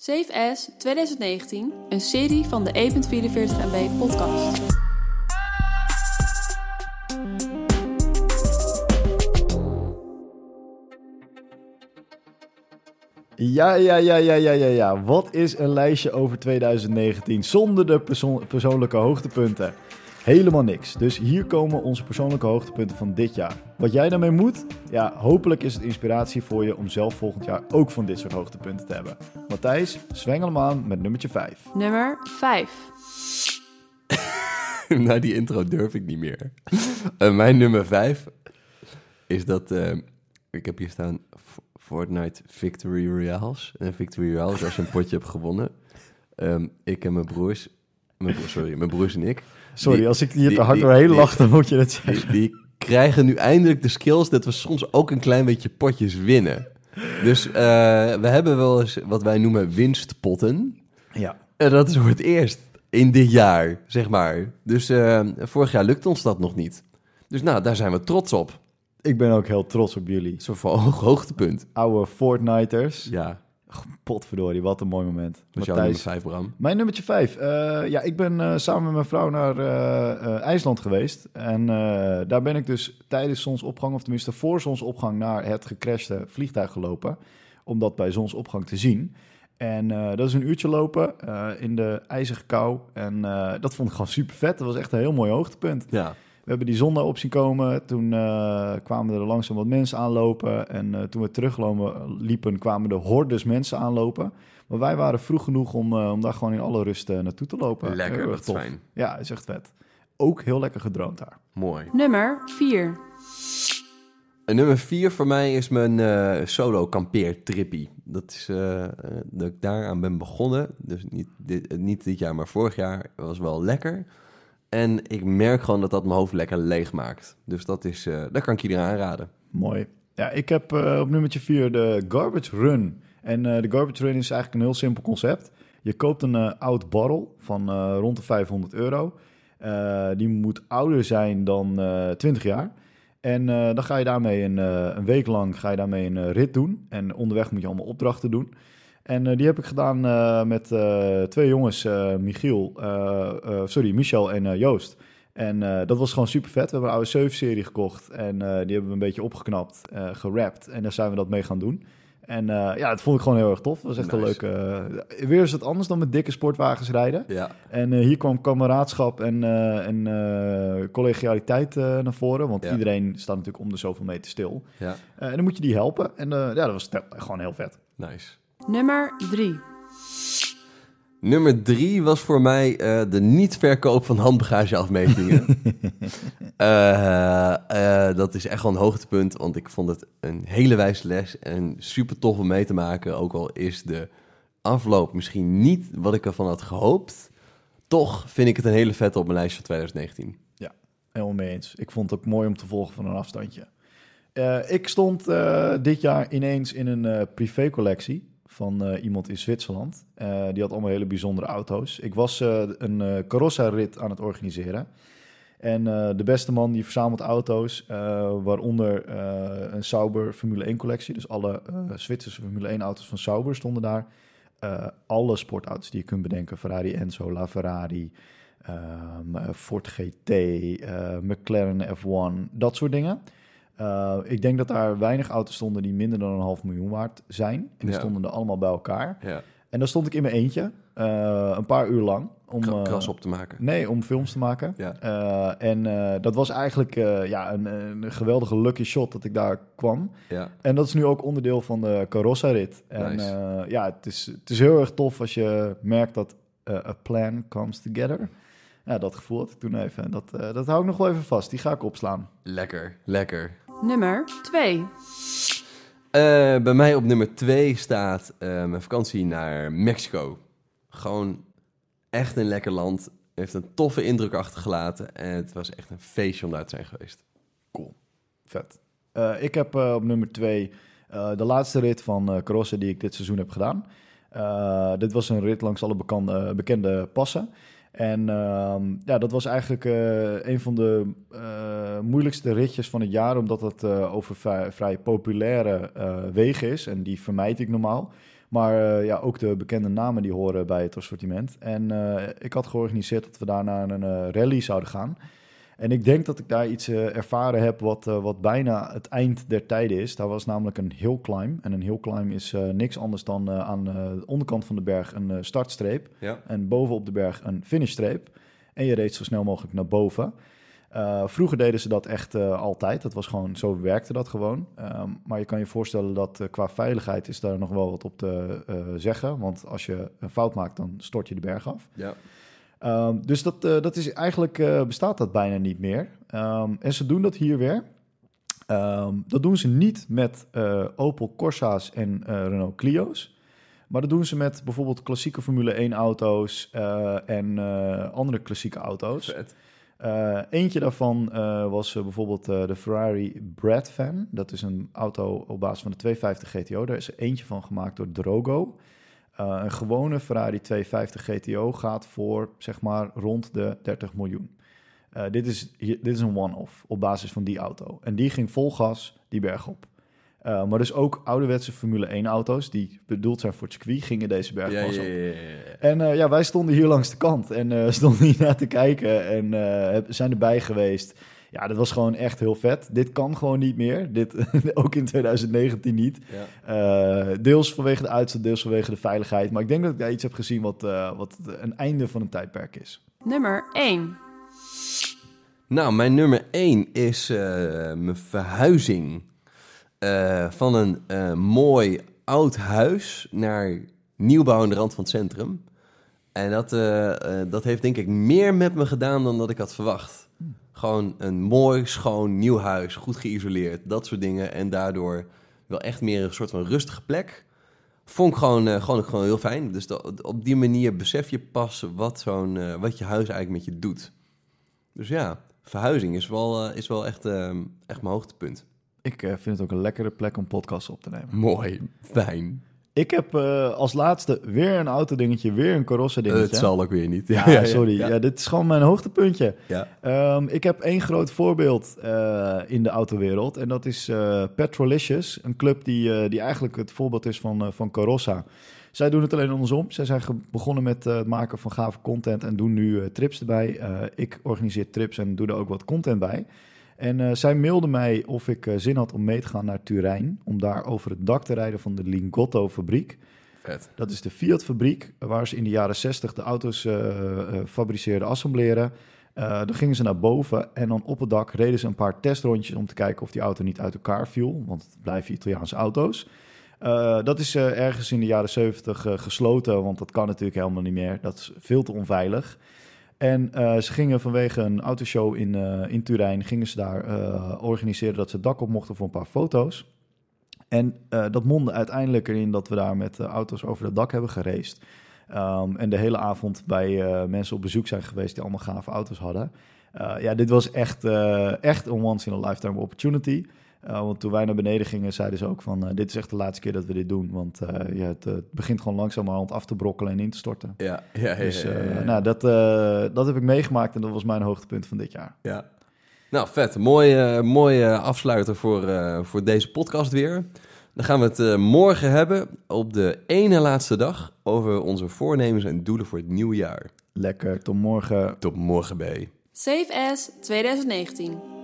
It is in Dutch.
Safe As 2019, een serie van de E.44 MB podcast. Ja, ja, ja, ja, ja, ja, ja. Wat is een lijstje over 2019 zonder de persoon- persoonlijke hoogtepunten? Helemaal niks. Dus hier komen onze persoonlijke hoogtepunten van dit jaar. Wat jij daarmee moet? Ja, hopelijk is het inspiratie voor je om zelf volgend jaar ook van dit soort hoogtepunten te hebben. Matthijs, zwengel hem aan met nummertje 5. Nummer 5. Na die intro durf ik niet meer. Eh, mijn nummer 5 is dat... eh, ik heb hier staan Fortnite Victory Royales. En Victory Royales als je een potje hebt gewonnen. Ehm, ik en mijn broers... Mijn broers, sorry, mijn broers en ik. Sorry, Die- als ik hier te hard doorheen lach, dan moet je het zeggen. Die, die krijgen nu eindelijk de skills dat we soms ook een klein beetje potjes winnen. Dus eh, we hebben wel eens wat wij noemen winstpotten. Ja. En dat is voor het eerst in dit jaar, zeg maar. Dus eh, vorig jaar lukte ons dat nog niet. Dus nou, daar zijn we trots op. Ik ben ook heel trots op jullie. Hoog hoogtepunt. Oude Fortniters. Ja, Potverdorie, wat een mooi moment. is jouw nummer Matthijs, vijf, Bram. Mijn nummertje 5. ja, ik ben eh, samen met mijn vrouw naar eh, eh, IJsland geweest. En eh, daar ben ik dus tijdens zonsopgang, of tenminste voor zonsopgang, naar het gecrashte vliegtuig gelopen. Om dat bij zonsopgang te zien. En eh, dat is een uurtje lopen eh, in de ijzige kou. En eh, dat vond ik gewoon super vet. Dat was echt een heel mooi hoogtepunt. Ja, We hebben die zon daar op zien komen. Toen eh, kwamen er langzaam wat mensen aanlopen. En eh, toen we teruglopen liepen, kwamen de hordes mensen aanlopen. Maar wij waren vroeg genoeg om, eh, om daar gewoon in alle rust eh, naartoe te lopen. lekker, dat erg is tof. fijn. Ja, is echt vet. Ook heel lekker gedroomd daar. Mooi. Nummer 4. En nummer vier voor mij is mijn eh, solo kampeertrippie. Dat is dat ik daaraan ben begonnen. Dus niet dit, niet dit jaar, maar vorig jaar was wel lekker. En ik merk gewoon dat dat mijn hoofd lekker leeg maakt. Dus dat is, eh dat kan ik iedereen aanraden. Mooi. Ja, ik heb eh, op nummertje 4 de Garbage Run. En eh, de Garbage Run is eigenlijk een heel simpel concept. Je koopt een oud barrel van rond de 500 euro. Die moet ouder zijn dan eh 20 jaar. En dan ga je daarmee een, een week lang ga je daarmee een rit doen. En onderweg moet je allemaal opdrachten doen. En eh, die heb ik gedaan eh, met eh, twee jongens, Michiel, sorry, Michel en Joost. En dat was gewoon super vet. We hebben een oude 7-serie gekocht en die hebben we een beetje opgeknapt, gerapt. En daar zijn we dat mee gaan doen. En ja, dat vond ik gewoon heel erg tof. Dat was echt een leuke... weer is het anders dan met dikke sportwagens rijden. Ja, En hier kwam kameraadschap en, en collegialiteit naar voren. Want Ja. iedereen staat natuurlijk om de zoveel meter stil. ja, en dan moet je die helpen. En ja, dat was gewoon heel vet. nice. Nummer 3. Nummer drie was voor mij eh, de niet-verkoop van handbagageafmetingen. Eh, eh, dat is echt wel een hoogtepunt, want ik vond het een hele wijze les en super tof om mee te maken. Ook al is de afloop misschien niet wat ik ervan had gehoopt, toch vind ik het een hele vette op mijn lijst van 2019. Helemaal mee eens. Ik vond het ook mooi om te volgen van een afstandje. Eh, ik stond eh, dit jaar ineens in een eh privécollectie van eh, iemand in Zwitserland. Eh, die had allemaal hele bijzondere auto's. Ik was eh, een Carossa-rit aan het organiseren. En de beste man die verzamelt auto's, waaronder een Sauber Formule 1-collectie. Dus alle Zwitserse Formule 1-auto's van Sauber stonden daar. Alle sportauto's die je kunt bedenken. Ferrari Enzo, La Ferrari, ehm, eh, Ford GT, McLaren F1, dat soort dingen. Eh, ik denk dat daar weinig auto's stonden die minder dan een half miljoen waard zijn. En die Ja. stonden er allemaal bij elkaar. Ja, En daar stond ik in mijn eentje, eh, een paar uur lang. Om, Kra- eh, kras op te maken. Nee, om films te maken. Ja. En dat was eigenlijk ja, een, een geweldige lucky shot dat ik daar kwam. Ja, En dat is nu ook onderdeel van de Carossa-rit. En Nice. ja, het is, het is heel erg tof als je merkt dat a plan comes together. Ja, dat gevoel had ik toen even. En dat, dat hou ik nog wel even vast. Die ga ik opslaan. lekker, lekker. Nummer 2. Eh, bij mij op nummer 2 staat eh, mijn vakantie naar Mexico. Gewoon echt een lekker land. Heeft een toffe indruk achtergelaten. En het was echt een feestje om daar te zijn geweest. Vet. Eh, ik heb eh, op nummer twee eh, de laatste rit van eh Carossa die ik dit seizoen heb gedaan. Eh, dit was een rit langs alle bekende, bekende passen. En ehm, ja, dat was eigenlijk eh, een van de eh, moeilijkste ritjes van het jaar, omdat het eh, over vrij, populaire wegen is. En die vermijd ik normaal. Maar ja, ook de bekende namen die horen bij het assortiment. En ik had georganiseerd dat we daar naar een rally zouden gaan. En ik denk dat ik daar iets eh, ervaren heb wat, eh, wat bijna het eind der tijden is. Daar was namelijk een hill climb. En een hill climb is eh, niks anders dan aan de onderkant van de berg een startstreep. Ja. En bovenop de berg een finishstreep. En je reed zo snel mogelijk naar boven. Vroeger deden ze dat echt altijd. Dat was gewoon, zo werkte dat gewoon. Ehm, maar je kan je voorstellen dat qua veiligheid is daar nog wel wat op te zeggen. Want als je een fout maakt, dan stort je de berg af. Ja. Ehm, dus dat, eh, dat is eigenlijk eh, bestaat dat bijna niet meer. Ehm, en ze doen dat hier weer. Ehm, dat doen ze niet met eh, Opel Corsa's en Renault Clio's. Maar dat doen ze met bijvoorbeeld klassieke Formule 1 auto's en andere klassieke auto's. Vet. Eentje daarvan was bijvoorbeeld de Ferrari Bradfan. Dat is een auto op basis van de 250 GTO. Daar is er eentje van gemaakt door Drogo. Eh, een gewone Ferrari 250 GTO gaat voor zeg maar rond de 30 miljoen. Eh, dit, is, dit is een one-off op basis van die auto. En die ging vol gas die berg op. Eh, maar dus ook ouderwetse Formule 1 auto's die bedoeld zijn voor het circuit gingen deze berg Ja, pas ja, op. ja, ja, ja. En ja, wij stonden hier langs de kant en stonden hier naar te kijken en zijn erbij geweest. Ja, dat was gewoon echt heel vet. Dit kan gewoon niet meer. Dit ook in 2019 niet. Ja. Eh, deels vanwege de uitstoot, deels vanwege de veiligheid. Maar ik denk dat ik daar iets heb gezien wat, eh, wat een einde van een tijdperk is. Nummer 1. Nou, mijn nummer 1 is eh, mijn verhuizing eh, van een eh, mooi oud huis naar nieuwbouw aan de rand van het centrum. En dat, dat heeft denk ik meer met me gedaan dan dat ik had verwacht. Gewoon een mooi, schoon, nieuw huis, goed geïsoleerd, dat soort dingen. En daardoor wel echt meer een soort van rustige plek. Vond ik gewoon, eh, gewoon, gewoon heel fijn. Dus dat- op die manier besef je pas wat, zo'n, eh, wat je huis eigenlijk met je doet. Dus ja, verhuizing is wel, eh, is wel echt, eh, echt mijn hoogtepunt. Ik vind het ook een lekkere plek om podcasts op te nemen. Mooi, fijn. Ik heb eh, als laatste weer een autodingetje, weer een Corsa dingetje. het zal ook weer niet. Ja, sorry. Ja, Ja, dit is gewoon mijn hoogtepuntje. ja. Ehm, ik heb één groot voorbeeld eh, in de autowereld. En dat is eh Petrolicious. Een club die, eh, die eigenlijk het voorbeeld is van, eh, van Carossa. Zij doen het alleen andersom. Zij zijn begonnen met eh, het maken van gave content en doen nu eh, trips erbij. Eh, ik organiseer trips en doe er ook wat content bij. En eh, zij mailde mij of ik eh, zin had om mee te gaan naar Turijn. Om daar over het dak te rijden van de Lingotto fabriek. Vet. Dat is de Fiat-fabriek, waar ze in de jaren 60 de auto's eh, eh, fabriceerden, assembleren. Eh dan gingen ze naar boven en dan op het dak reden ze een paar testrondjes om te kijken of die auto niet uit elkaar viel. Want het blijven Italiaanse auto's. Eh, dat is eh, ergens in de jaren 70 eh, gesloten, want dat kan natuurlijk helemaal niet meer. Dat is veel te onveilig. En eh, ze gingen vanwege een autoshow in, eh, in Turijn, gingen ze daar eh, organiseren dat ze het dak op mochten voor een paar foto's. En dat mondde uiteindelijk erin dat we daar met auto's over het dak hebben geraced. Ehm, en de hele avond bij mensen op bezoek zijn geweest die allemaal gave auto's hadden. Ja, dit was echt, echt een once in a lifetime opportunity. Eh, want toen wij naar beneden gingen, zeiden ze ook van... eh, dit is echt de laatste keer dat we dit doen. Want eh, ja, het, het begint gewoon langzamerhand af te brokkelen en in te storten. Ja, ja, ja. Dus ja, eh, ja, ja. Nou, dat, eh, dat heb ik meegemaakt en dat was mijn hoogtepunt van dit jaar. Ja. Nou, vet. Mooie, mooie afsluiter voor, eh, voor deze podcast weer. Dan gaan we het eh, morgen hebben, op de ene laatste dag, over onze voornemens en doelen voor het nieuwe jaar. Lekker, tot morgen. Tot morgen, B. Safe as 2019.